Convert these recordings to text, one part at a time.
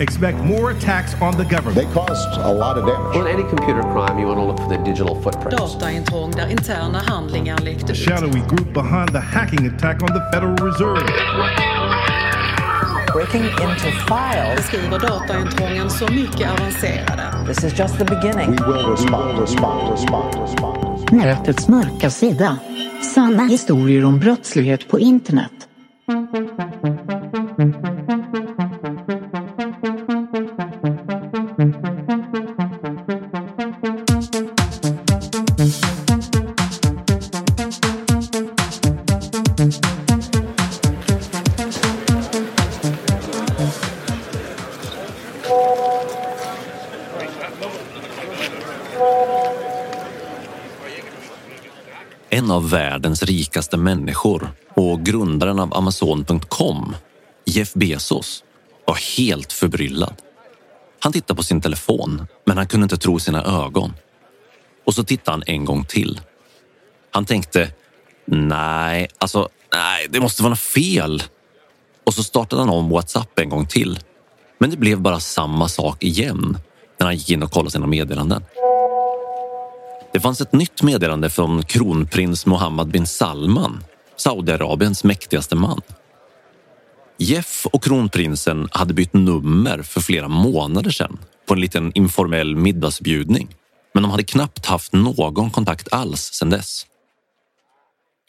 Expect more attacks on the government. They caused a lot of damage. On any computer crime, you want to look for the digital footprints. Dataintrång där interna handlingar läckte The ut. shadowy group behind the hacking attack on the Federal Reserve. Breaking into files. Beskriver dataintrången så mycket avancerade. This is just the beginning. We will respond, respond, respond, respond. Nätets mörka sida. Sanna historier om brottslighet på internet. Världens rikaste människor och grundaren av Amazon.com, Jeff Bezos, var helt förbryllad. Han tittade på sin telefon, men han kunde inte tro sina ögon. Och så tittade han en gång till. Han tänkte, nej, alltså, nej, det måste vara något fel. Och så startade han om WhatsApp en gång till. Men det blev bara samma sak igen när han gick in och kollade sina meddelanden. Det fanns ett nytt meddelande från kronprins Mohammed bin Salman, Saudiarabiens mäktigaste man. Jeff och kronprinsen hade bytt nummer för flera månader sedan på en liten informell middagsbjudning. Men de hade knappt haft någon kontakt alls sedan dess.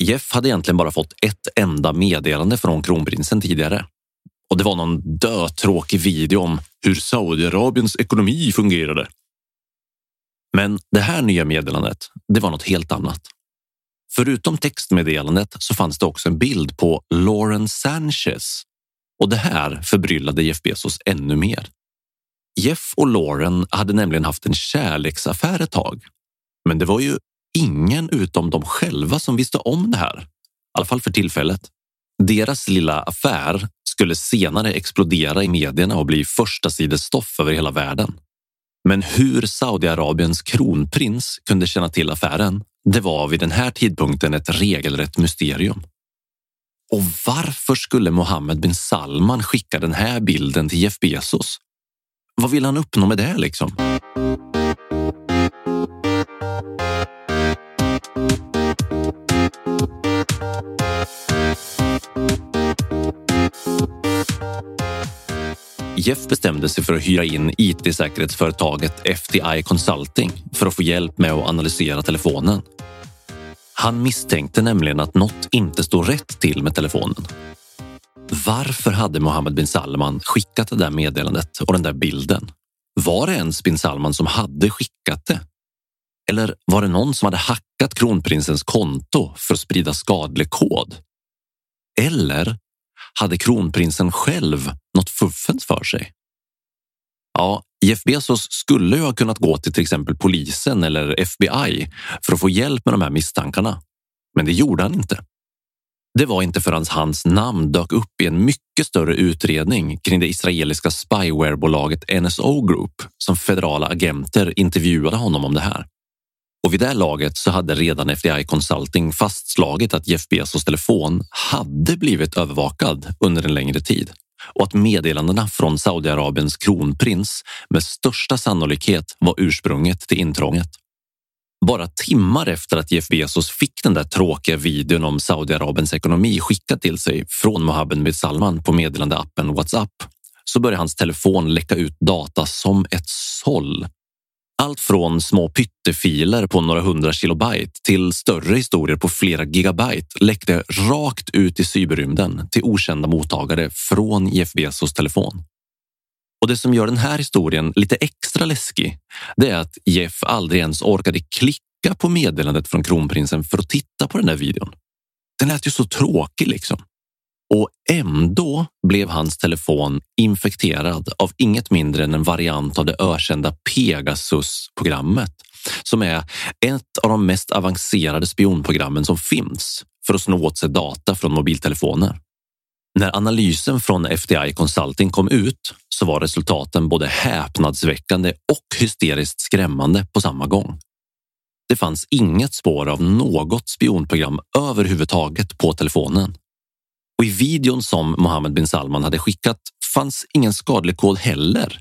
Jeff hade egentligen bara fått ett enda meddelande från kronprinsen tidigare. Och det var någon dötråkig video om hur Saudiarabiens ekonomi fungerade. Men det här nya meddelandet, det var något helt annat. Förutom textmeddelandet så fanns det också en bild på Lauren Sanchez. Och det här förbryllade Jeff Bezos ännu mer. Jeff och Lauren hade nämligen haft en kärleksaffär ett tag. Men det var ju ingen utom de själva som visste om det här. I alla fall för tillfället. Deras lilla affär skulle senare explodera i medierna och bli första sidestoff över hela världen. Men hur Saudiarabiens kronprins kunde känna till affären, det var vid den här tidpunkten ett regelrätt mysterium. Och varför skulle Mohammed bin Salman skicka den här bilden till Jeff Bezos? Vad vill han uppnå med det liksom? Jeff bestämde sig för att hyra in IT-säkerhetsföretaget FTI Consulting för att få hjälp med att analysera telefonen. Han misstänkte nämligen att något inte stod rätt till med telefonen. Varför hade Mohammed bin Salman skickat det där meddelandet och den där bilden? Var det ens bin Salman som hade skickat det? Eller var det någon som hade hackat kronprinsens konto för att sprida skadlig kod? Eller hade kronprinsen själv något fuffens för sig? Ja, Jeff Bezos skulle ju ha kunnat gå till till exempel polisen eller FBI för att få hjälp med de här misstankarna. Men det gjorde han inte. Det var inte förrän hans namn dök upp i en mycket större utredning kring det israeliska spywarebolaget NSO Group som federala agenter intervjuade honom om det här. Och vid det laget så hade redan FDI Consulting fastslagit att Jeff Bezos telefon hade blivit övervakad under en längre tid och att meddelandena från Saudiarabiens kronprins med största sannolikhet var ursprunget till intrånget. Bara timmar efter att Jeff Bezos fick den där tråkiga videon om Saudiarabiens ekonomi skickad till sig från Mohammed bin Salman på meddelandeappen WhatsApp så började hans telefon läcka ut data som ett såll. Allt från små pyttefiler på några hundra kilobyte till större historier på flera gigabyte läckte rakt ut i cyberrymden till okända mottagare från Jeff Bezos telefon. Och det som gör den här historien lite extra läskig, det är att Jeff aldrig ens orkade klicka på meddelandet från kronprinsen för att titta på den där videon. Den lät ju så tråkig liksom. Och ändå blev hans telefon infekterad av inget mindre än en variant av det ökända Pegasus-programmet som är ett av de mest avancerade spionprogrammen som finns för att sno åt sig data från mobiltelefoner. När analysen från FDI Consulting kom ut så var resultaten både häpnadsväckande och hysteriskt skrämmande på samma gång. Det fanns inget spår av något spionprogram överhuvudtaget på telefonen. Och i videon som Mohammed bin Salman hade skickat fanns ingen skadlig kod heller.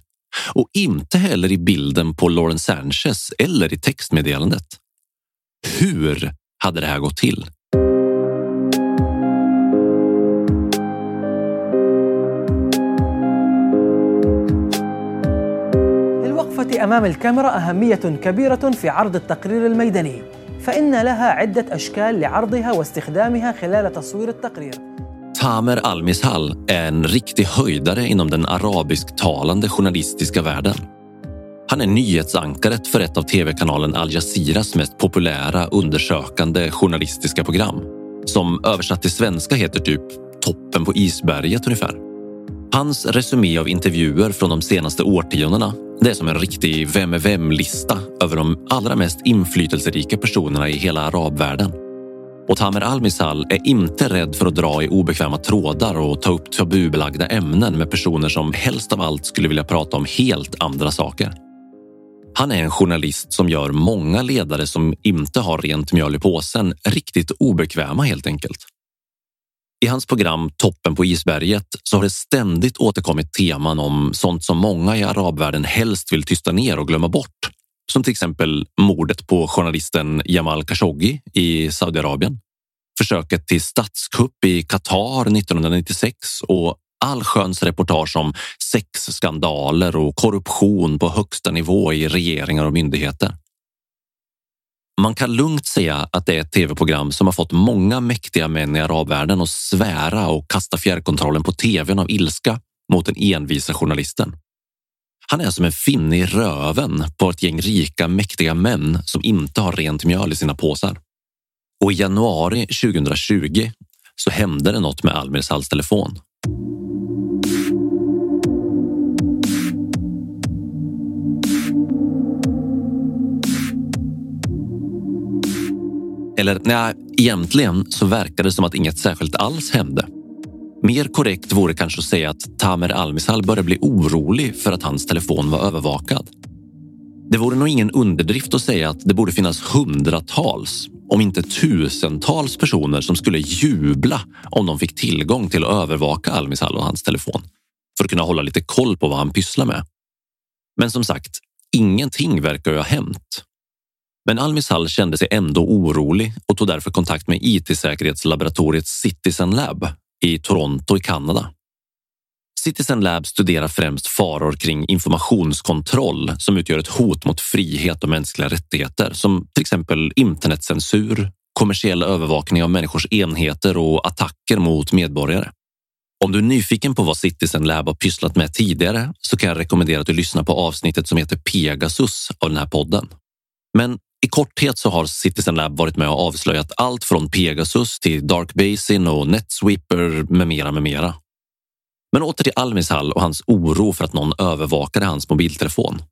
Och inte heller i bilden på Lauren Sanchez eller i textmeddelandet. Hur hade det här gått till? أمام الكاميرا أهمية كبيرة في عرض التقرير الميداني فإن لها عدة أشكال لعرضها واستخدامها خلال تصوير التقرير Tamer Al-Mishal är en riktig höjdare inom den arabisktalande journalistiska världen. Han är nyhetsankaret för ett av tv-kanalen Al Jazeeras mest populära undersökande journalistiska program som översatt till svenska heter typ Toppen på isberget ungefär. Hans resumé av intervjuer från de senaste årtiondena det är som en riktig Vem är vem-lista över de allra mest inflytelserika personerna i hela arabvärlden. Och Tamer Al-Misal är inte rädd för att dra i obekväma trådar och ta upp tabubelagda ämnen med personer som helst av allt skulle vilja prata om helt andra saker. Han är en journalist som gör många ledare som inte har rent mjöl i påsen riktigt obekväma helt enkelt. I hans program Toppen på isberget så har det ständigt återkommit teman om sånt som många i arabvärlden helst vill tysta ner och glömma bort. Som till exempel mordet på journalisten Jamal Khashoggi i Saudiarabien, försöket till statskupp i Qatar 1996 och allsköns reportage om sexskandaler och korruption på högsta nivå i regeringar och myndigheter. Man kan lugnt säga att det är ett tv-program som har fått många mäktiga män i arabvärlden att svära och kasta fjärrkontrollen på tvn av ilska mot den envisa journalisten. Han är alltså som en finne i röven på ett gäng rika, mäktiga män som inte har rent mjöl i sina påsar. Och i januari 2020 så hände det något med Almirs halstelefon. Eller nej, egentligen så verkade det som att inget särskilt alls hände. Mer korrekt vore kanske att säga att Tamer Almisal började bli orolig för att hans telefon var övervakad. Det vore nog ingen underdrift att säga att det borde finnas hundratals, om inte tusentals personer som skulle jubla om de fick tillgång till att övervaka Almisal och hans telefon för att kunna hålla lite koll på vad han pysslar med. Men som sagt, ingenting verkar ju ha hänt men Almisal kände sig ändå orolig och tog därför kontakt med IT-säkerhetslaboratoriet Citizen Lab i Toronto i Kanada. Citizen Lab studerar främst faror kring informationskontroll som utgör ett hot mot frihet och mänskliga rättigheter som till exempel internetcensur, kommersiell övervakning av människors enheter och attacker mot medborgare. Om du är nyfiken på vad Citizen Lab har pysslat med tidigare så kan jag rekommendera att du lyssnar på avsnittet som heter Pegasus av den här podden. Men i korthet så har Citizen Lab varit med och avslöjat allt från Pegasus till Dark Basin och Netsweeper med mera med mera. Men åter till Almishal och hans oro för att någon övervakade hans mobiltelefon.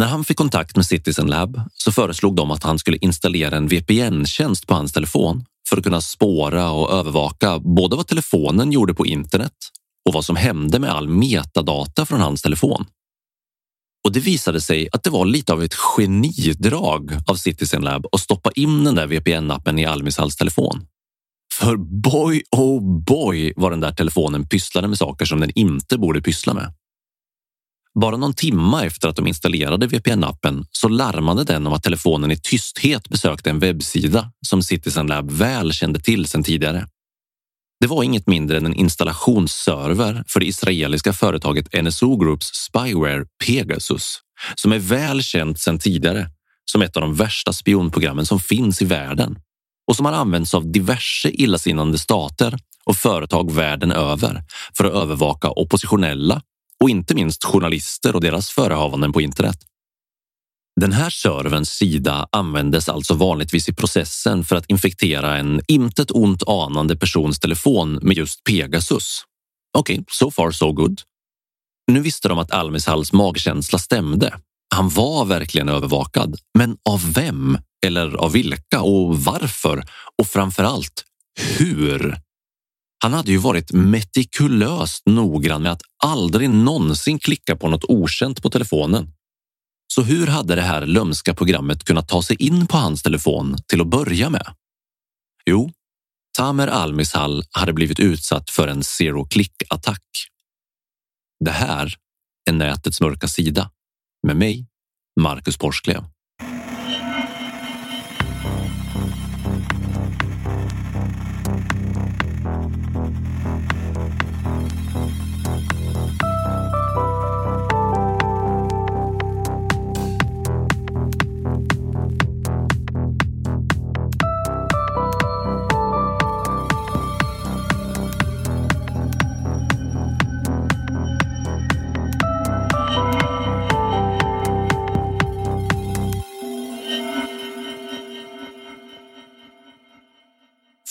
När han fick kontakt med Citizen Lab så föreslog de att han skulle installera en VPN-tjänst på hans telefon för att kunna spåra och övervaka både vad telefonen gjorde på internet och vad som hände med all metadata från hans telefon. Och det visade sig att det var lite av ett genidrag av Citizen Lab att stoppa in den där VPN-appen i Almis telefon. För boy oh boy vad den där telefonen pysslade med saker som den inte borde pyssla med. Bara någon timma efter att de installerade VPN-appen så larmade den om att telefonen i tysthet besökte en webbsida som Citizen Lab väl kände till sedan tidigare. Det var inget mindre än en installationsserver för det israeliska företaget NSO Groups spyware Pegasus som är väl känt sedan tidigare som ett av de värsta spionprogrammen som finns i världen och som har använts av diverse illasinnande stater och företag världen över för att övervaka oppositionella och inte minst journalister och deras förehavanden på internet. Den här serverns sida användes alltså vanligtvis i processen för att infektera en intet ont anande persons telefon med just Pegasus. Okej, okay, so far so good. Nu visste de att Almishals magkänsla stämde. Han var verkligen övervakad. Men av vem? Eller av vilka? Och varför? Och framför allt, hur? Han hade ju varit metikulöst noggrann med att aldrig någonsin klicka på något okänt på telefonen. Så hur hade det här lömska programmet kunnat ta sig in på hans telefon till att börja med? Jo, Tamer Almishal hade blivit utsatt för en zero click-attack. Det här är nätets mörka sida med mig, Marcus Porsklev.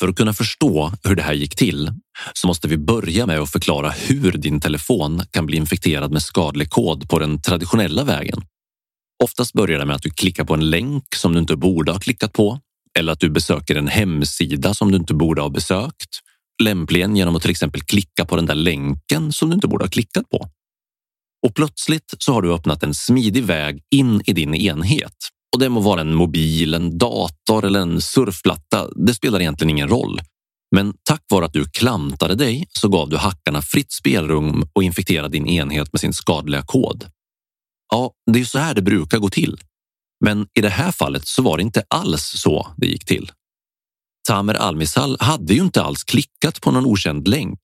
För att kunna förstå hur det här gick till så måste vi börja med att förklara hur din telefon kan bli infekterad med skadlig kod på den traditionella vägen. Oftast börjar det med att du klickar på en länk som du inte borde ha klickat på eller att du besöker en hemsida som du inte borde ha besökt. Lämpligen genom att till exempel klicka på den där länken som du inte borde ha klickat på. Och plötsligt så har du öppnat en smidig väg in i din enhet och det må vara en mobil, en dator eller en surfplatta. Det spelar egentligen ingen roll. Men tack vare att du klantade dig så gav du hackarna fritt spelrum och infekterade din enhet med sin skadliga kod. Ja, det är så här det brukar gå till. Men i det här fallet så var det inte alls så det gick till. Tamer Almisal hade ju inte alls klickat på någon okänd länk.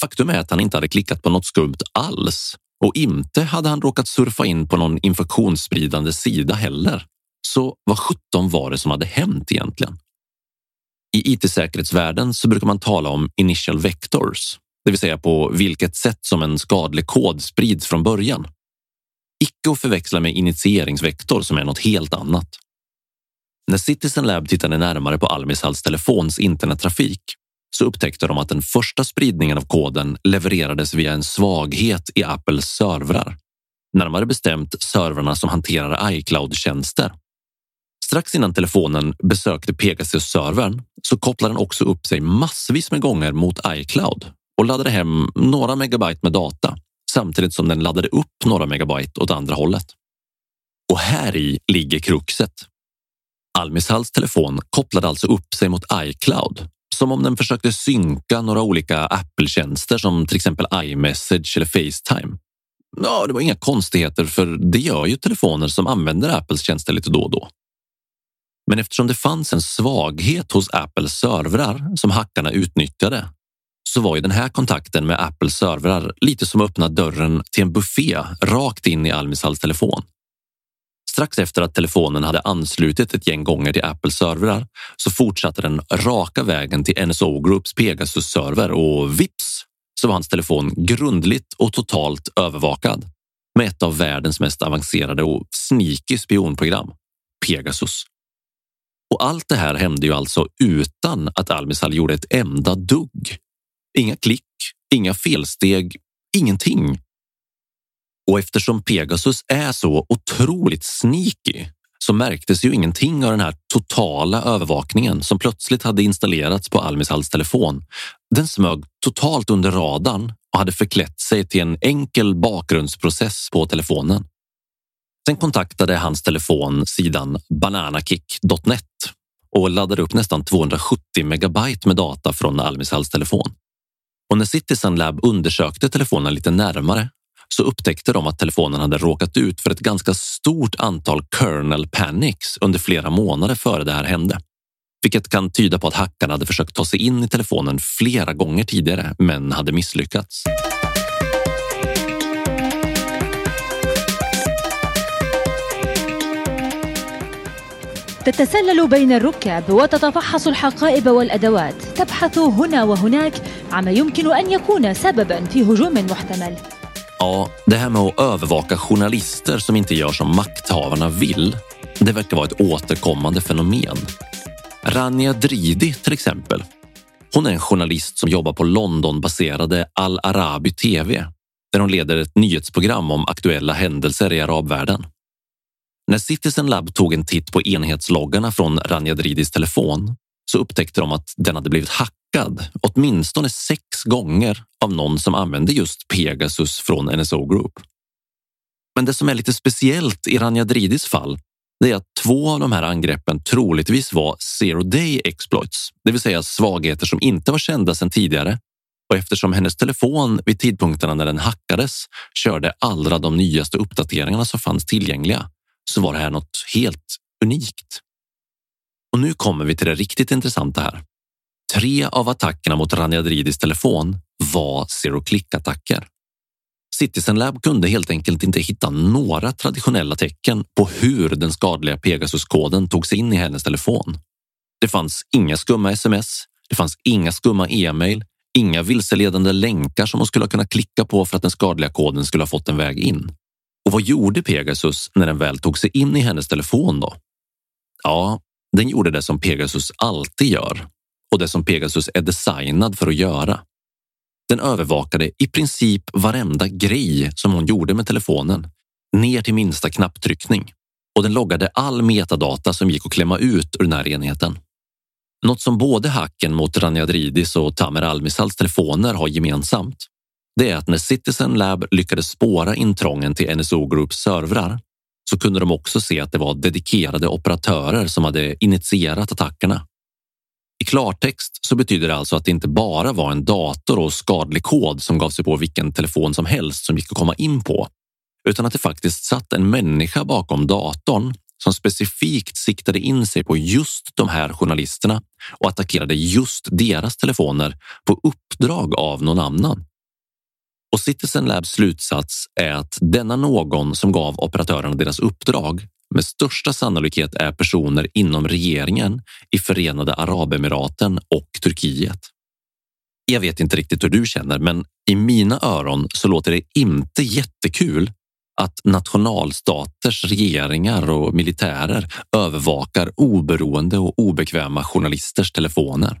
Faktum är att han inte hade klickat på något skumt alls och inte hade han råkat surfa in på någon infektionsspridande sida heller. Så vad sjutton var det som hade hänt egentligen? I it-säkerhetsvärlden så brukar man tala om initial vectors, det vill säga på vilket sätt som en skadlig kod sprids från början. Icke att förväxla med initieringsvektor som är något helt annat. När Citizen Lab tittade närmare på Almisals telefons internettrafik så upptäckte de att den första spridningen av koden levererades via en svaghet i Apples servrar. Närmare bestämt servrarna som hanterar iCloud-tjänster. Strax innan telefonen besökte Pegasus-servern så kopplade den också upp sig massvis med gånger mot iCloud och laddade hem några megabyte med data samtidigt som den laddade upp några megabyte åt andra hållet. Och här i ligger kruxet. Almishals telefon kopplade alltså upp sig mot iCloud som om den försökte synka några olika Apple-tjänster som till exempel iMessage eller Facetime. Ja, det var inga konstigheter för det gör ju telefoner som använder Apples tjänster lite då och då. Men eftersom det fanns en svaghet hos Apples servrar som hackarna utnyttjade så var ju den här kontakten med Apples servrar lite som att öppna dörren till en buffé rakt in i Almisals telefon. Strax efter att telefonen hade anslutit ett gäng gånger till Apples servrar så fortsatte den raka vägen till NSO Groups Pegasus-server och vips så var hans telefon grundligt och totalt övervakad med ett av världens mest avancerade och sneaky spionprogram, Pegasus. Och allt det här hände ju alltså utan att Almisal gjorde ett enda dugg. Inga klick, Inga felsteg, ingenting. Och eftersom Pegasus är så otroligt sneaky så märktes ju ingenting av den här totala övervakningen som plötsligt hade installerats på Almisals telefon. Den smög totalt under radarn och hade förklätt sig till en enkel bakgrundsprocess på telefonen. Sen kontaktade hans telefon sidan bananakick.net och laddade upp nästan 270 megabyte med data från Almisals telefon. Och när Citizen Lab undersökte telefonen lite närmare så upptäckte de att telefonen hade råkat ut för ett ganska stort antal kernel panics under flera månader före det här hände. Vilket kan tyda på att hackarna hade försökt ta sig in i telefonen flera gånger tidigare men hade misslyckats. تتسلل بين الركاب وتتفحص الحقائب والادوات تبحث هنا وهناك عما يمكن ان يكون سببا في هجوم محتمل Ja, det här med att övervaka journalister som inte gör som makthavarna vill, det verkar vara ett återkommande fenomen. Rania Dridi till exempel. Hon är en journalist som jobbar på Londonbaserade Al Arabi TV där hon leder ett nyhetsprogram om aktuella händelser i arabvärlden. När Citizen Lab tog en titt på enhetsloggarna från Rania Dridis telefon så upptäckte de att den hade blivit hackad åtminstone sex gånger av någon som använde just Pegasus från NSO Group. Men det som är lite speciellt i Rania Dridis fall det är att två av de här angreppen troligtvis var zero day exploits, det vill säga svagheter som inte var kända sedan tidigare. Och eftersom hennes telefon vid tidpunkterna när den hackades körde allra de nyaste uppdateringarna som fanns tillgängliga så var det här något helt unikt. Och nu kommer vi till det riktigt intressanta här. Tre av attackerna mot Ranjadridis telefon var zero click-attacker. Citizen Lab kunde helt enkelt inte hitta några traditionella tecken på hur den skadliga Pegasus-koden tog sig in i hennes telefon. Det fanns inga skumma sms, det fanns inga skumma e-mail, inga vilseledande länkar som hon skulle kunna klicka på för att den skadliga koden skulle ha fått en väg in. Och vad gjorde Pegasus när den väl tog sig in i hennes telefon då? Ja, den gjorde det som Pegasus alltid gör och det som Pegasus är designad för att göra. Den övervakade i princip varenda grej som hon gjorde med telefonen ner till minsta knapptryckning och den loggade all metadata som gick att klämma ut ur den här enheten. Något som både hacken mot Ranjadridis och Tamer Almisals telefoner har gemensamt det är att när Citizen Lab lyckades spåra intrången till NSO Groups servrar så kunde de också se att det var dedikerade operatörer som hade initierat attackerna. I klartext så betyder det alltså att det inte bara var en dator och skadlig kod som gav sig på vilken telefon som helst som gick att komma in på, utan att det faktiskt satt en människa bakom datorn som specifikt siktade in sig på just de här journalisterna och attackerade just deras telefoner på uppdrag av någon annan. Och Citizen Labs slutsats är att denna någon som gav operatörerna deras uppdrag med största sannolikhet är personer inom regeringen i Förenade Arabemiraten och Turkiet. Jag vet inte riktigt hur du känner, men i mina öron så låter det inte jättekul att nationalstaters regeringar och militärer övervakar oberoende och obekväma journalisters telefoner.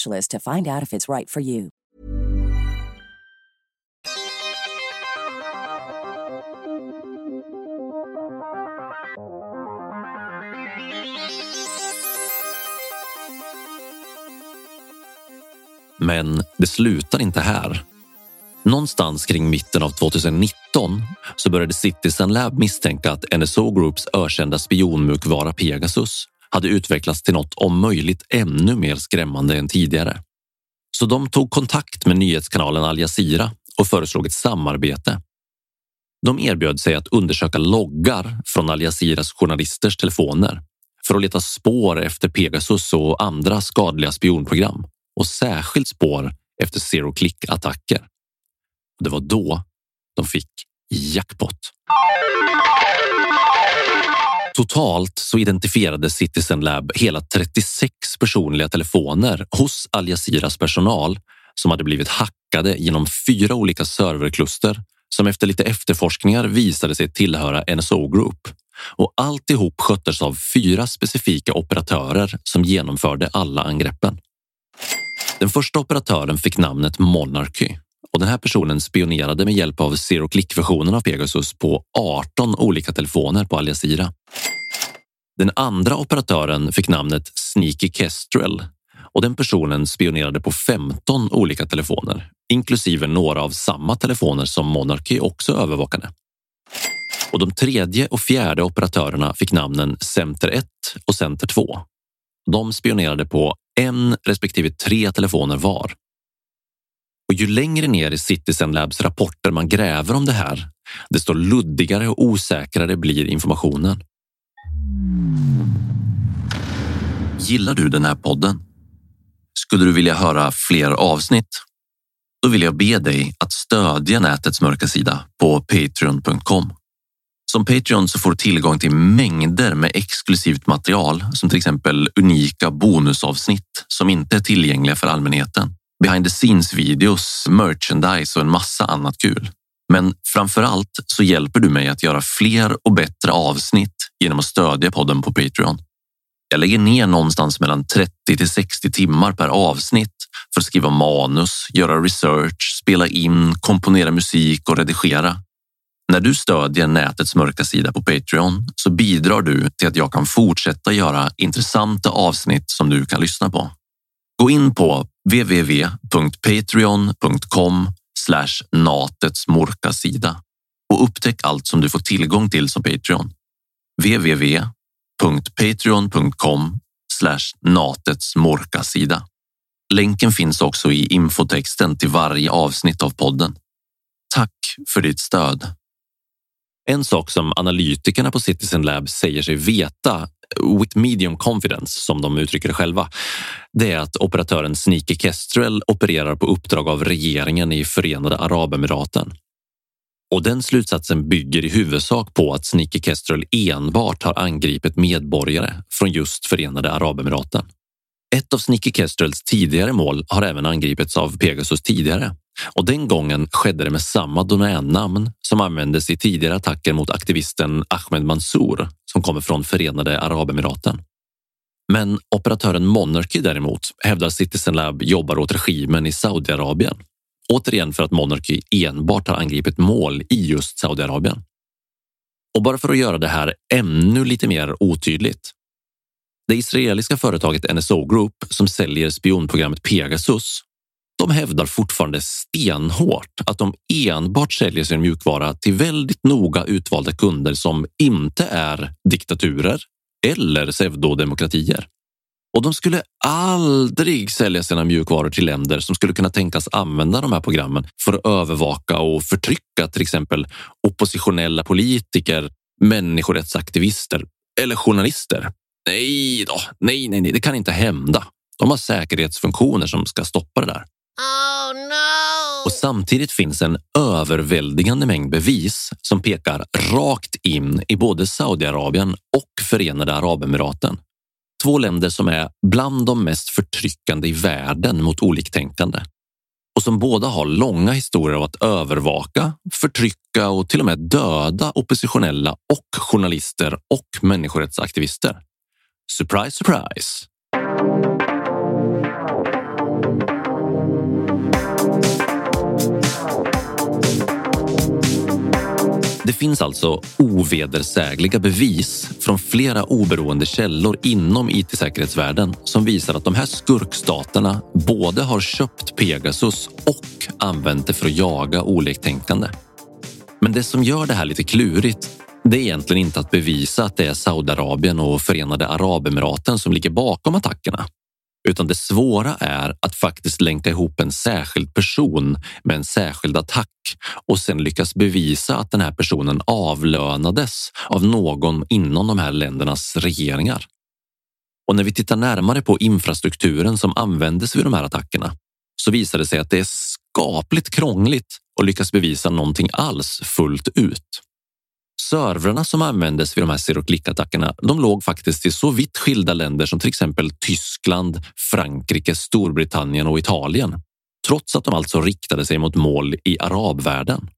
to find out if it's right for you. Men det slutar inte här. Någonstans kring mitten av 2019 så började Citizen Lab misstänka att NSO Groups ökända spionmjukvara Pegasus hade utvecklats till något om möjligt ännu mer skrämmande än tidigare. Så de tog kontakt med nyhetskanalen Al Jazeera och föreslog ett samarbete. De erbjöd sig att undersöka loggar från Al Jazeeras journalisters telefoner för att leta spår efter Pegasus och andra skadliga spionprogram och särskilt spår efter zero click attacker. Det var då de fick jackpot. Totalt så identifierade Citizen Lab hela 36 personliga telefoner hos Al Jazeeras personal som hade blivit hackade genom fyra olika serverkluster som efter lite efterforskningar visade sig tillhöra NSO Group. Och alltihop sköttes av fyra specifika operatörer som genomförde alla angreppen. Den första operatören fick namnet Monarchy och den här personen spionerade med hjälp av zero click-versionen av Pegasus på 18 olika telefoner på Al Jazeera. Den andra operatören fick namnet Sneaky Kestrel och den personen spionerade på 15 olika telefoner, inklusive några av samma telefoner som Monarchy också övervakade. Och de tredje och fjärde operatörerna fick namnen Center 1 och Center 2. De spionerade på en respektive tre telefoner var. Och ju längre ner i Citizen Labs rapporter man gräver om det här, desto luddigare och osäkrare blir informationen. Gillar du den här podden? Skulle du vilja höra fler avsnitt? Då vill jag be dig att stödja nätets mörka sida på patreon.com. Som Patreon så får du tillgång till mängder med exklusivt material som till exempel unika bonusavsnitt som inte är tillgängliga för allmänheten. Behind the scenes videos, merchandise och en massa annat kul. Men framför allt så hjälper du mig att göra fler och bättre avsnitt genom att stödja podden på Patreon. Jag lägger ner någonstans mellan 30 till 60 timmar per avsnitt för att skriva manus, göra research, spela in, komponera musik och redigera. När du stödjer nätets mörka sida på Patreon så bidrar du till att jag kan fortsätta göra intressanta avsnitt som du kan lyssna på. Gå in på www.patreon.com natets mörka sida och upptäck allt som du får tillgång till som Patreon. www.patreon.com natets mörka sida. Länken finns också i infotexten till varje avsnitt av podden. Tack för ditt stöd. En sak som analytikerna på Citizen Lab säger sig veta with medium confidence, som de uttrycker det själva, det är att operatören Sneaky Kestrel opererar på uppdrag av regeringen i Förenade Arabemiraten. Och den slutsatsen bygger i huvudsak på att Sneaky Kestrel enbart har angripit medborgare från just Förenade Arabemiraten. Ett av Sneaky Kestrels tidigare mål har även angripits av Pegasus tidigare och den gången skedde det med samma domännamn som användes i tidigare attacker mot aktivisten Ahmed Mansour som kommer från Förenade Arabemiraten. Men operatören Monarchy däremot hävdar Citizen Lab jobbar åt regimen i Saudiarabien. Återigen för att Monarchy enbart har angripit mål i just Saudiarabien. Och bara för att göra det här ännu lite mer otydligt. Det israeliska företaget NSO Group som säljer spionprogrammet Pegasus de hävdar fortfarande stenhårt att de enbart säljer sin mjukvara till väldigt noga utvalda kunder som inte är diktaturer eller pseudodemokratier. Och de skulle aldrig sälja sina mjukvaror till länder som skulle kunna tänkas använda de här programmen för att övervaka och förtrycka till exempel oppositionella politiker, människorättsaktivister eller journalister. Nej då, nej, nej, nej, det kan inte hända. De har säkerhetsfunktioner som ska stoppa det där. Oh no! Och samtidigt finns en överväldigande mängd bevis som pekar rakt in i både Saudiarabien och Förenade Arabemiraten. Två länder som är bland de mest förtryckande i världen mot oliktänkande och som båda har långa historier av att övervaka, förtrycka och till och med döda oppositionella och journalister och människorättsaktivister. Surprise, surprise! Det finns alltså ovedersägliga bevis från flera oberoende källor inom it-säkerhetsvärlden som visar att de här skurkstaterna både har köpt Pegasus och använt det för att jaga oliktänkande. Men det som gör det här lite klurigt det är egentligen inte att bevisa att det är Saudiarabien och Förenade Arabemiraten som ligger bakom attackerna. Utan det svåra är att faktiskt länka ihop en särskild person med en särskild attack och sen lyckas bevisa att den här personen avlönades av någon inom de här ländernas regeringar. Och när vi tittar närmare på infrastrukturen som användes vid de här attackerna så visar det sig att det är skapligt krångligt att lyckas bevisa någonting alls fullt ut. Servrarna som användes vid de här seroklickattackerna, attackerna de låg faktiskt i så vitt skilda länder som till exempel Tyskland, Frankrike, Storbritannien och Italien. Trots att de alltså riktade sig mot mål i arabvärlden.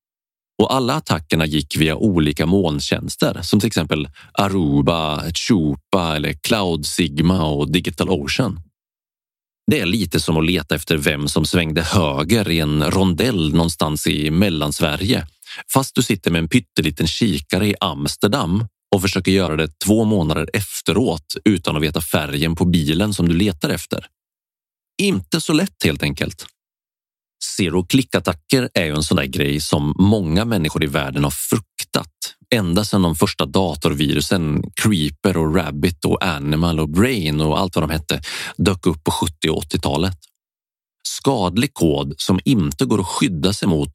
Och alla attackerna gick via olika molntjänster som till exempel Aruba, Chupa eller Cloud Sigma och Digital Ocean. Det är lite som att leta efter vem som svängde höger i en rondell någonstans i Mellansverige fast du sitter med en pytteliten kikare i Amsterdam och försöker göra det två månader efteråt utan att veta färgen på bilen som du letar efter. Inte så lätt helt enkelt. Zero click-attacker är ju en sån där grej som många människor i världen har fruktat ända sedan de första datorvirusen Creeper och Rabbit och Animal och Brain och allt vad de hette dök upp på 70 och 80-talet. Skadlig kod som inte går att skydda sig mot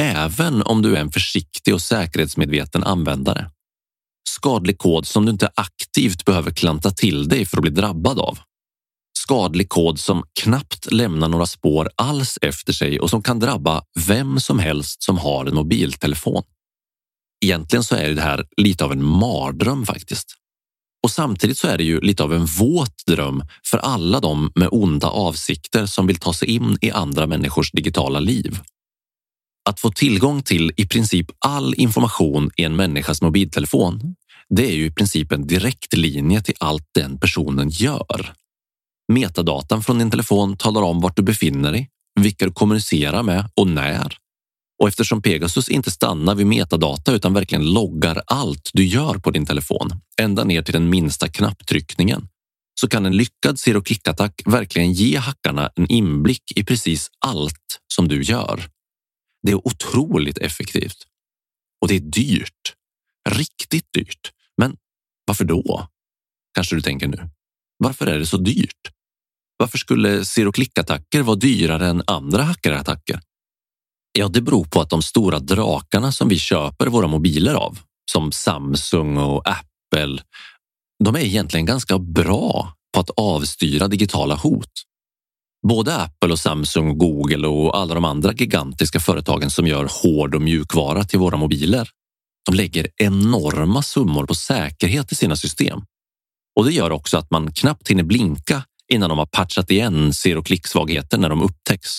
även om du är en försiktig och säkerhetsmedveten användare. Skadlig kod som du inte aktivt behöver klanta till dig för att bli drabbad av. Skadlig kod som knappt lämnar några spår alls efter sig och som kan drabba vem som helst som har en mobiltelefon. Egentligen så är det här lite av en mardröm faktiskt. Och samtidigt så är det ju lite av en våt dröm för alla de med onda avsikter som vill ta sig in i andra människors digitala liv. Att få tillgång till i princip all information i en människas mobiltelefon, det är ju i princip en direkt linje till allt den personen gör. Metadatan från din telefon talar om vart du befinner dig, vilka du kommunicerar med och när. Och eftersom Pegasus inte stannar vid metadata utan verkligen loggar allt du gör på din telefon, ända ner till den minsta knapptryckningen, så kan en lyckad zero click-attack verkligen ge hackarna en inblick i precis allt som du gör. Det är otroligt effektivt och det är dyrt. Riktigt dyrt. Men varför då? Kanske du tänker nu. Varför är det så dyrt? Varför skulle zero attacker vara dyrare än andra hackerattacker? Ja, det beror på att de stora drakarna som vi köper våra mobiler av, som Samsung och Apple, de är egentligen ganska bra på att avstyra digitala hot. Både Apple och Samsung, Google och alla de andra gigantiska företagen som gör hård och mjukvara till våra mobiler. De lägger enorma summor på säkerhet i sina system. Och det gör också att man knappt hinner blinka innan de har patchat igen ser och klicksvagheter när de upptäcks.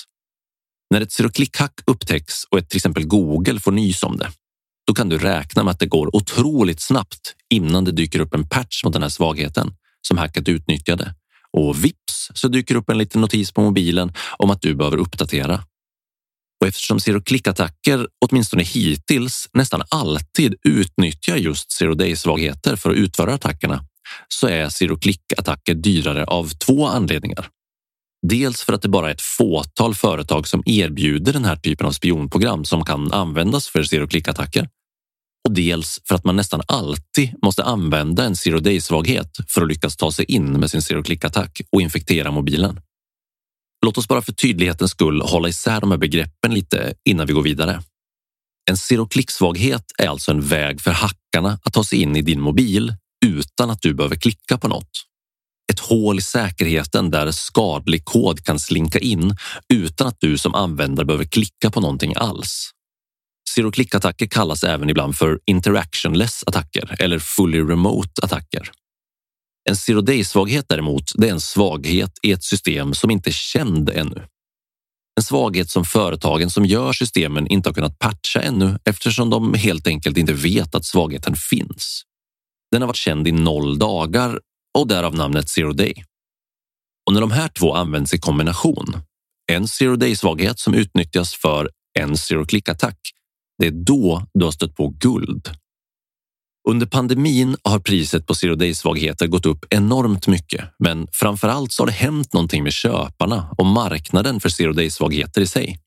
När ett ser och klickhack upptäcks och ett till exempel Google får nys om det, då kan du räkna med att det går otroligt snabbt innan det dyker upp en patch mot den här svagheten som hacket utnyttjade och vips så dyker upp en liten notis på mobilen om att du behöver uppdatera. Och eftersom zero click-attacker åtminstone hittills nästan alltid utnyttjar just zero day-svagheter för att utföra attackerna så är zero click-attacker dyrare av två anledningar. Dels för att det bara är ett fåtal företag som erbjuder den här typen av spionprogram som kan användas för zero click-attacker och dels för att man nästan alltid måste använda en zero day-svaghet för att lyckas ta sig in med sin zero click-attack och infektera mobilen. Låt oss bara för tydlighetens skull hålla isär de här begreppen lite innan vi går vidare. En zero click-svaghet är alltså en väg för hackarna att ta sig in i din mobil utan att du behöver klicka på något. Ett hål i säkerheten där skadlig kod kan slinka in utan att du som användare behöver klicka på någonting alls. Zero click-attacker kallas även ibland för interactionless attacker eller fully remote attacker. En zero day-svaghet däremot, det är en svaghet i ett system som inte är känd ännu. En svaghet som företagen som gör systemen inte har kunnat patcha ännu eftersom de helt enkelt inte vet att svagheten finns. Den har varit känd i noll dagar och därav namnet zero day. Och när de här två används i kombination, en zero day svaghet som utnyttjas för en zero click attack, det är då du har stött på guld. Under pandemin har priset på zero day svagheter gått upp enormt mycket, men framför allt så har det hänt någonting med köparna och marknaden för zero day svagheter i sig.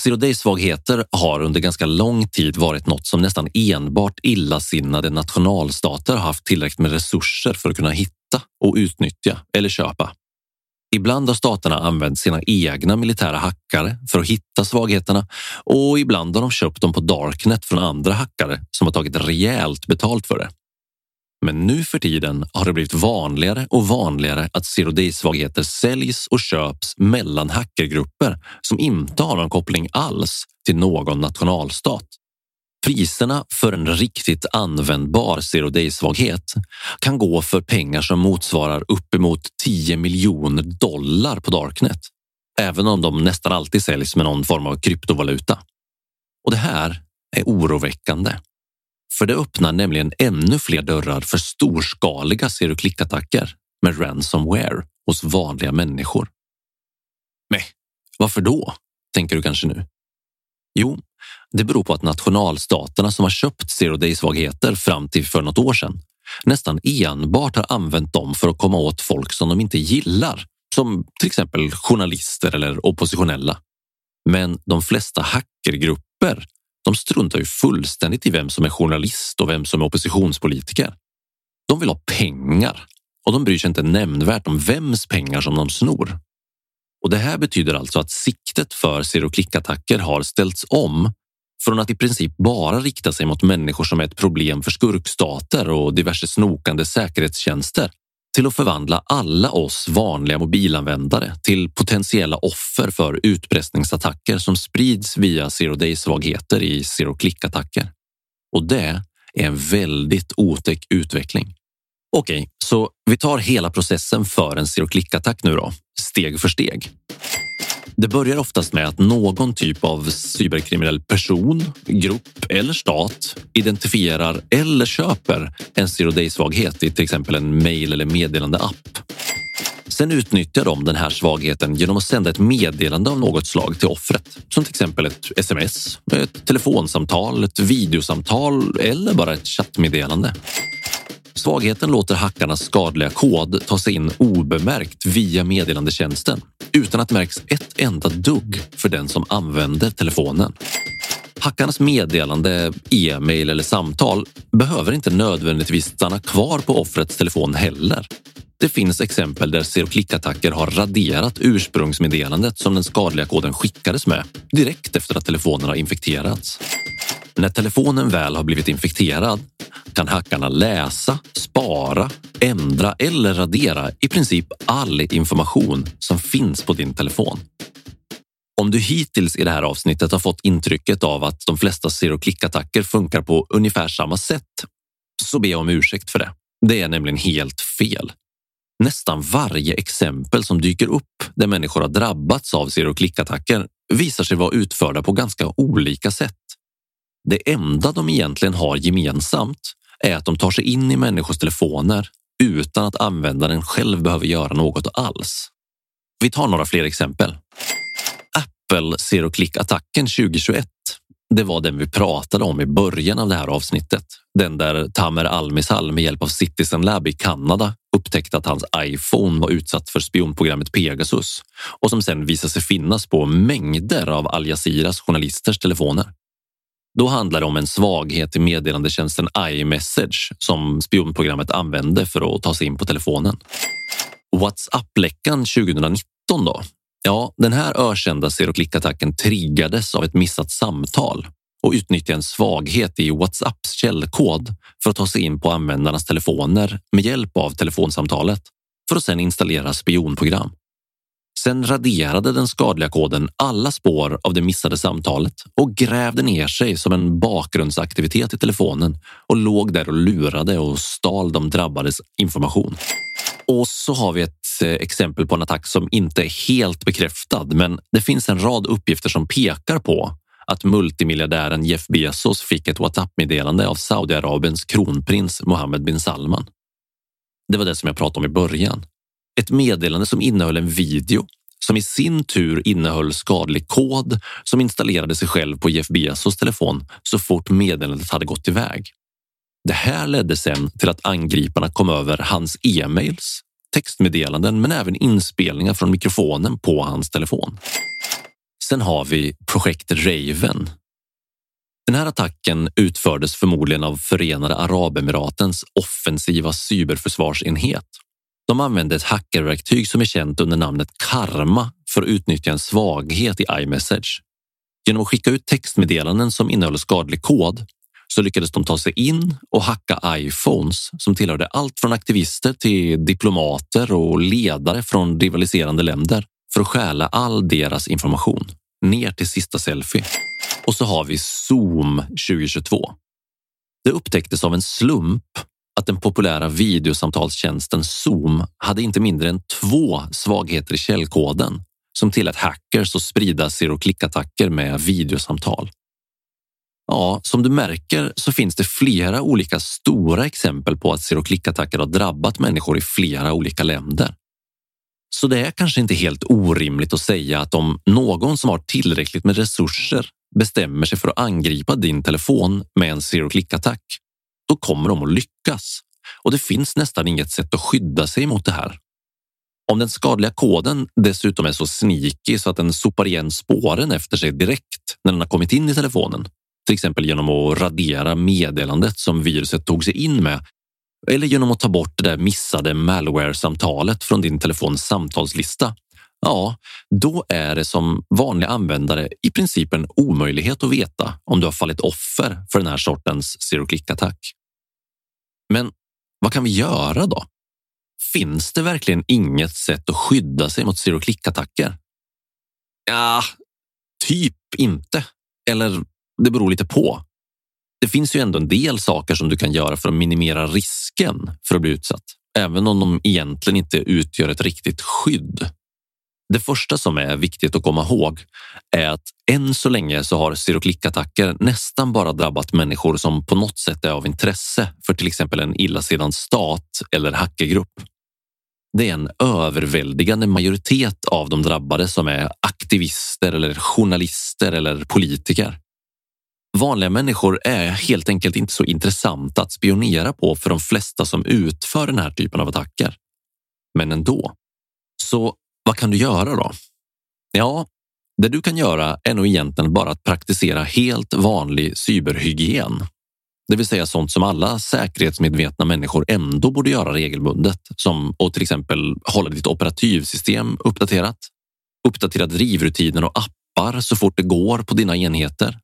Zero day svagheter har under ganska lång tid varit något som nästan enbart illasinnade nationalstater har haft tillräckligt med resurser för att kunna hitta och utnyttja eller köpa. Ibland har staterna använt sina egna militära hackare för att hitta svagheterna och ibland har de köpt dem på Darknet från andra hackare som har tagit rejält betalt för det. Men nu för tiden har det blivit vanligare och vanligare att zero day-svagheter säljs och köps mellan hackergrupper som inte har någon koppling alls till någon nationalstat. Priserna för en riktigt användbar zero day-svaghet kan gå för pengar som motsvarar uppemot 10 miljoner dollar på Darknet, även om de nästan alltid säljs med någon form av kryptovaluta. Och det här är oroväckande. För det öppnar nämligen ännu fler dörrar för storskaliga zero click-attacker med ransomware hos vanliga människor. Men varför då? Tänker du kanske nu? Jo, det beror på att nationalstaterna som har köpt zero day-svagheter fram till för något år sedan nästan enbart har använt dem för att komma åt folk som de inte gillar, som till exempel journalister eller oppositionella. Men de flesta hackergrupper de struntar ju fullständigt i vem som är journalist och vem som är oppositionspolitiker. De vill ha pengar och de bryr sig inte nämnvärt om vems pengar som de snor. Och det här betyder alltså att siktet för zero click-attacker har ställts om från att i princip bara rikta sig mot människor som är ett problem för skurkstater och diverse snokande säkerhetstjänster till att förvandla alla oss vanliga mobilanvändare till potentiella offer för utpressningsattacker som sprids via zero day-svagheter i zero click-attacker. Och det är en väldigt otäck utveckling. Okej, så vi tar hela processen för en zero click-attack nu då, steg för steg. Det börjar oftast med att någon typ av cyberkriminell person, grupp eller stat identifierar eller köper en zero day-svaghet i till exempel en mail eller meddelande app. Sen utnyttjar de den här svagheten genom att sända ett meddelande av något slag till offret, som till exempel ett sms, ett telefonsamtal, ett videosamtal eller bara ett chattmeddelande. Svagheten låter hackarnas skadliga kod ta sig in obemärkt via meddelandetjänsten utan att märks ett enda dugg för den som använder telefonen. Hackarnas meddelande, e-mail eller samtal behöver inte nödvändigtvis stanna kvar på offrets telefon heller. Det finns exempel där zero click-attacker har raderat ursprungsmeddelandet som den skadliga koden skickades med direkt efter att telefonen har infekterats. När telefonen väl har blivit infekterad kan hackarna läsa, spara, ändra eller radera i princip all information som finns på din telefon. Om du hittills i det här avsnittet har fått intrycket av att de flesta zero click-attacker funkar på ungefär samma sätt så ber jag om ursäkt för det. Det är nämligen helt fel. Nästan varje exempel som dyker upp där människor har drabbats av zero click-attacker visar sig vara utförda på ganska olika sätt. Det enda de egentligen har gemensamt är att de tar sig in i människors telefoner utan att användaren själv behöver göra något alls. Vi tar några fler exempel. Apple Zero Click-attacken 2021. Det var den vi pratade om i början av det här avsnittet. Den där Tamer Almisal med hjälp av Citizen Lab i Kanada upptäckte att hans iPhone var utsatt för spionprogrammet Pegasus och som sen visade sig finnas på mängder av Al Jazeeras journalisters telefoner. Då handlar det om en svaghet i meddelandetjänsten iMessage som spionprogrammet använde för att ta sig in på telefonen. WhatsApp-läckan 2019 då? Ja, den här ökända zero click-attacken triggades av ett missat samtal och utnyttjade en svaghet i Whatsapps källkod för att ta sig in på användarnas telefoner med hjälp av telefonsamtalet. för att sedan installera spionprogram. Sen raderade den skadliga koden alla spår av det missade samtalet och grävde ner sig som en bakgrundsaktivitet i telefonen och låg där och lurade och stal de drabbades information. Och så har vi ett eh, exempel på en attack som inte är helt bekräftad, men det finns en rad uppgifter som pekar på att multimiljardären Jeff Bezos fick ett WhatsApp-meddelande av Saudiarabiens kronprins Mohammed bin Salman. Det var det som jag pratade om i början. Ett meddelande som innehöll en video som i sin tur innehöll skadlig kod som installerade sig själv på Jeff Bezos telefon så fort meddelandet hade gått iväg. Det här ledde sen till att angriparna kom över hans e-mails, textmeddelanden men även inspelningar från mikrofonen på hans telefon. Sen har vi projekt Raven. Den här attacken utfördes förmodligen av Förenade Arabemiratens offensiva cyberförsvarsenhet. De använde ett hackerverktyg som är känt under namnet Karma för att utnyttja en svaghet i iMessage. Genom att skicka ut textmeddelanden som innehåller skadlig kod så lyckades de ta sig in och hacka iPhones som tillhörde allt från aktivister till diplomater och ledare från rivaliserande länder för att stjäla all deras information ner till sista selfie. Och så har vi Zoom 2022. Det upptäcktes av en slump att den populära videosamtalstjänsten Zoom hade inte mindre än två svagheter i källkoden som tillät hackers att sprida zero click-attacker med videosamtal. Ja, som du märker så finns det flera olika stora exempel på att zero click-attacker har drabbat människor i flera olika länder. Så det är kanske inte helt orimligt att säga att om någon som har tillräckligt med resurser bestämmer sig för att angripa din telefon med en zero click-attack, då kommer de att lyckas. Och det finns nästan inget sätt att skydda sig mot det här. Om den skadliga koden dessutom är så sneaky så att den sopar igen spåren efter sig direkt när den har kommit in i telefonen, till exempel genom att radera meddelandet som viruset tog sig in med eller genom att ta bort det där missade malware-samtalet från din telefons samtalslista. Ja, då är det som vanlig användare i princip en omöjlighet att veta om du har fallit offer för den här sortens zero click-attack. Men vad kan vi göra då? Finns det verkligen inget sätt att skydda sig mot zero click-attacker? Ja, typ inte. Eller det beror lite på. Det finns ju ändå en del saker som du kan göra för att minimera risken för att bli utsatt, även om de egentligen inte utgör ett riktigt skydd. Det första som är viktigt att komma ihåg är att än så länge så har seroklickattacker nästan bara drabbat människor som på något sätt är av intresse för till exempel en illasinnad stat eller hackergrupp. Det är en överväldigande majoritet av de drabbade som är aktivister eller journalister eller politiker. Vanliga människor är helt enkelt inte så intressanta att spionera på för de flesta som utför den här typen av attacker. Men ändå. Så vad kan du göra då? Ja, det du kan göra är nog egentligen bara att praktisera helt vanlig cyberhygien. Det vill säga sånt som alla säkerhetsmedvetna människor ändå borde göra regelbundet, som att till exempel hålla ditt operativsystem uppdaterat, uppdatera drivrutiner och appar så fort det går på dina enheter,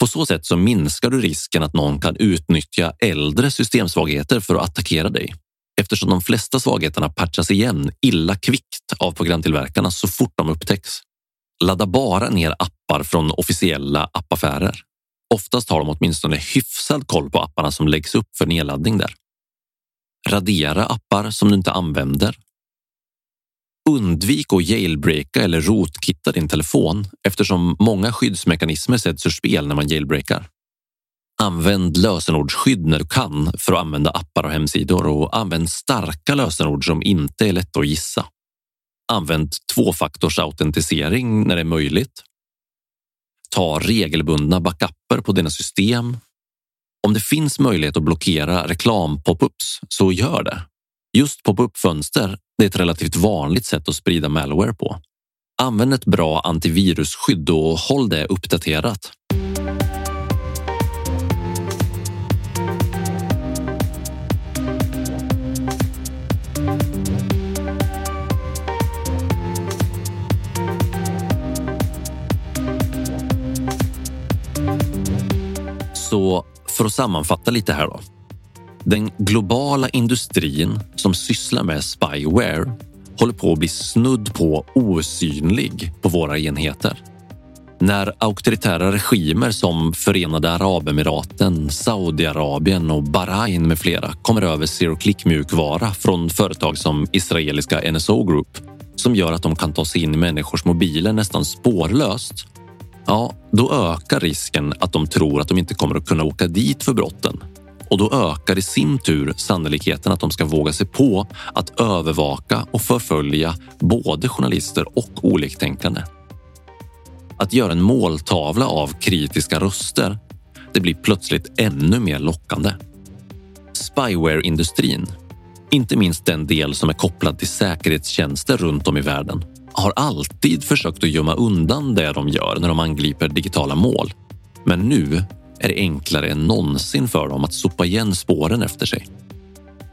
på så sätt så minskar du risken att någon kan utnyttja äldre systemsvagheter för att attackera dig eftersom de flesta svagheterna patchas igen illa kvickt av programtillverkarna så fort de upptäcks. Ladda bara ner appar från officiella appaffärer. Oftast har de åtminstone hyfsad koll på apparna som läggs upp för nedladdning där. Radera appar som du inte använder Undvik att jailbreaka eller rotkitta din telefon eftersom många skyddsmekanismer sätts ur spel när man jailbreakar. Använd lösenordsskydd när du kan för att använda appar och hemsidor och använd starka lösenord som inte är lätta att gissa. Använd tvåfaktorsautentisering när det är möjligt. Ta regelbundna backuper på dina system. Om det finns möjlighet att blockera reklam-popups så gör det. Just pop-up-fönster är ett relativt vanligt sätt att sprida malware på. Använd ett bra antivirusskydd och håll det uppdaterat. Så för att sammanfatta lite här då. Den globala industrin som sysslar med spyware håller på att bli snudd på osynlig på våra enheter. När auktoritära regimer som Förenade Arabemiraten, Saudiarabien och Bahrain med flera kommer över zero click mjukvara från företag som israeliska NSO Group som gör att de kan ta sig in i människors mobiler nästan spårlöst. Ja, då ökar risken att de tror att de inte kommer att kunna åka dit för brotten och då ökar i sin tur sannolikheten att de ska våga sig på att övervaka och förfölja både journalister och oliktänkande. Att göra en måltavla av kritiska röster, det blir plötsligt ännu mer lockande. Spyware-industrin, inte minst den del som är kopplad till säkerhetstjänster runt om i världen, har alltid försökt att gömma undan det de gör när de angriper digitala mål. Men nu är det enklare än någonsin för dem att sopa igen spåren efter sig.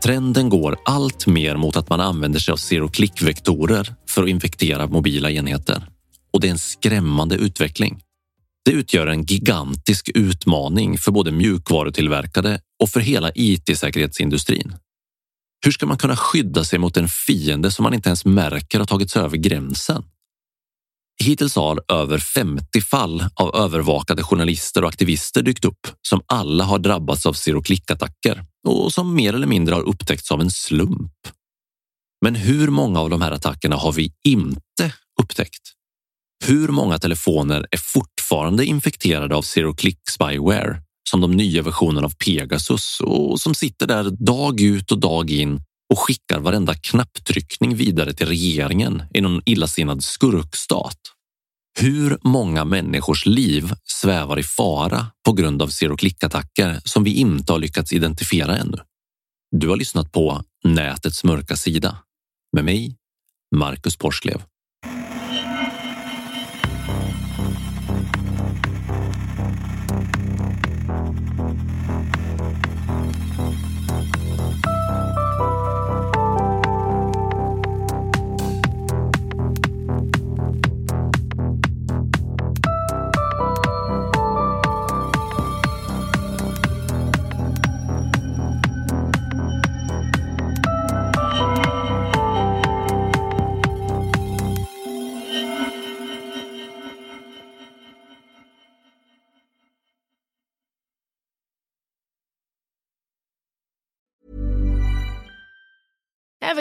Trenden går allt mer mot att man använder sig av zero click-vektorer för att infektera mobila enheter. Och det är en skrämmande utveckling. Det utgör en gigantisk utmaning för både mjukvarutillverkare och för hela IT-säkerhetsindustrin. Hur ska man kunna skydda sig mot en fiende som man inte ens märker har tagit sig över gränsen? Hittills har över 50 fall av övervakade journalister och aktivister dykt upp som alla har drabbats av zero click-attacker och som mer eller mindre har upptäckts av en slump. Men hur många av de här attackerna har vi inte upptäckt? Hur många telefoner är fortfarande infekterade av zero click spyware som de nya versionerna av Pegasus och som sitter där dag ut och dag in och skickar varenda knapptryckning vidare till regeringen i någon illasinnad skurkstat. Hur många människors liv svävar i fara på grund av zero click-attacker som vi inte har lyckats identifiera ännu? Du har lyssnat på Nätets mörka sida med mig, Marcus Porsklev.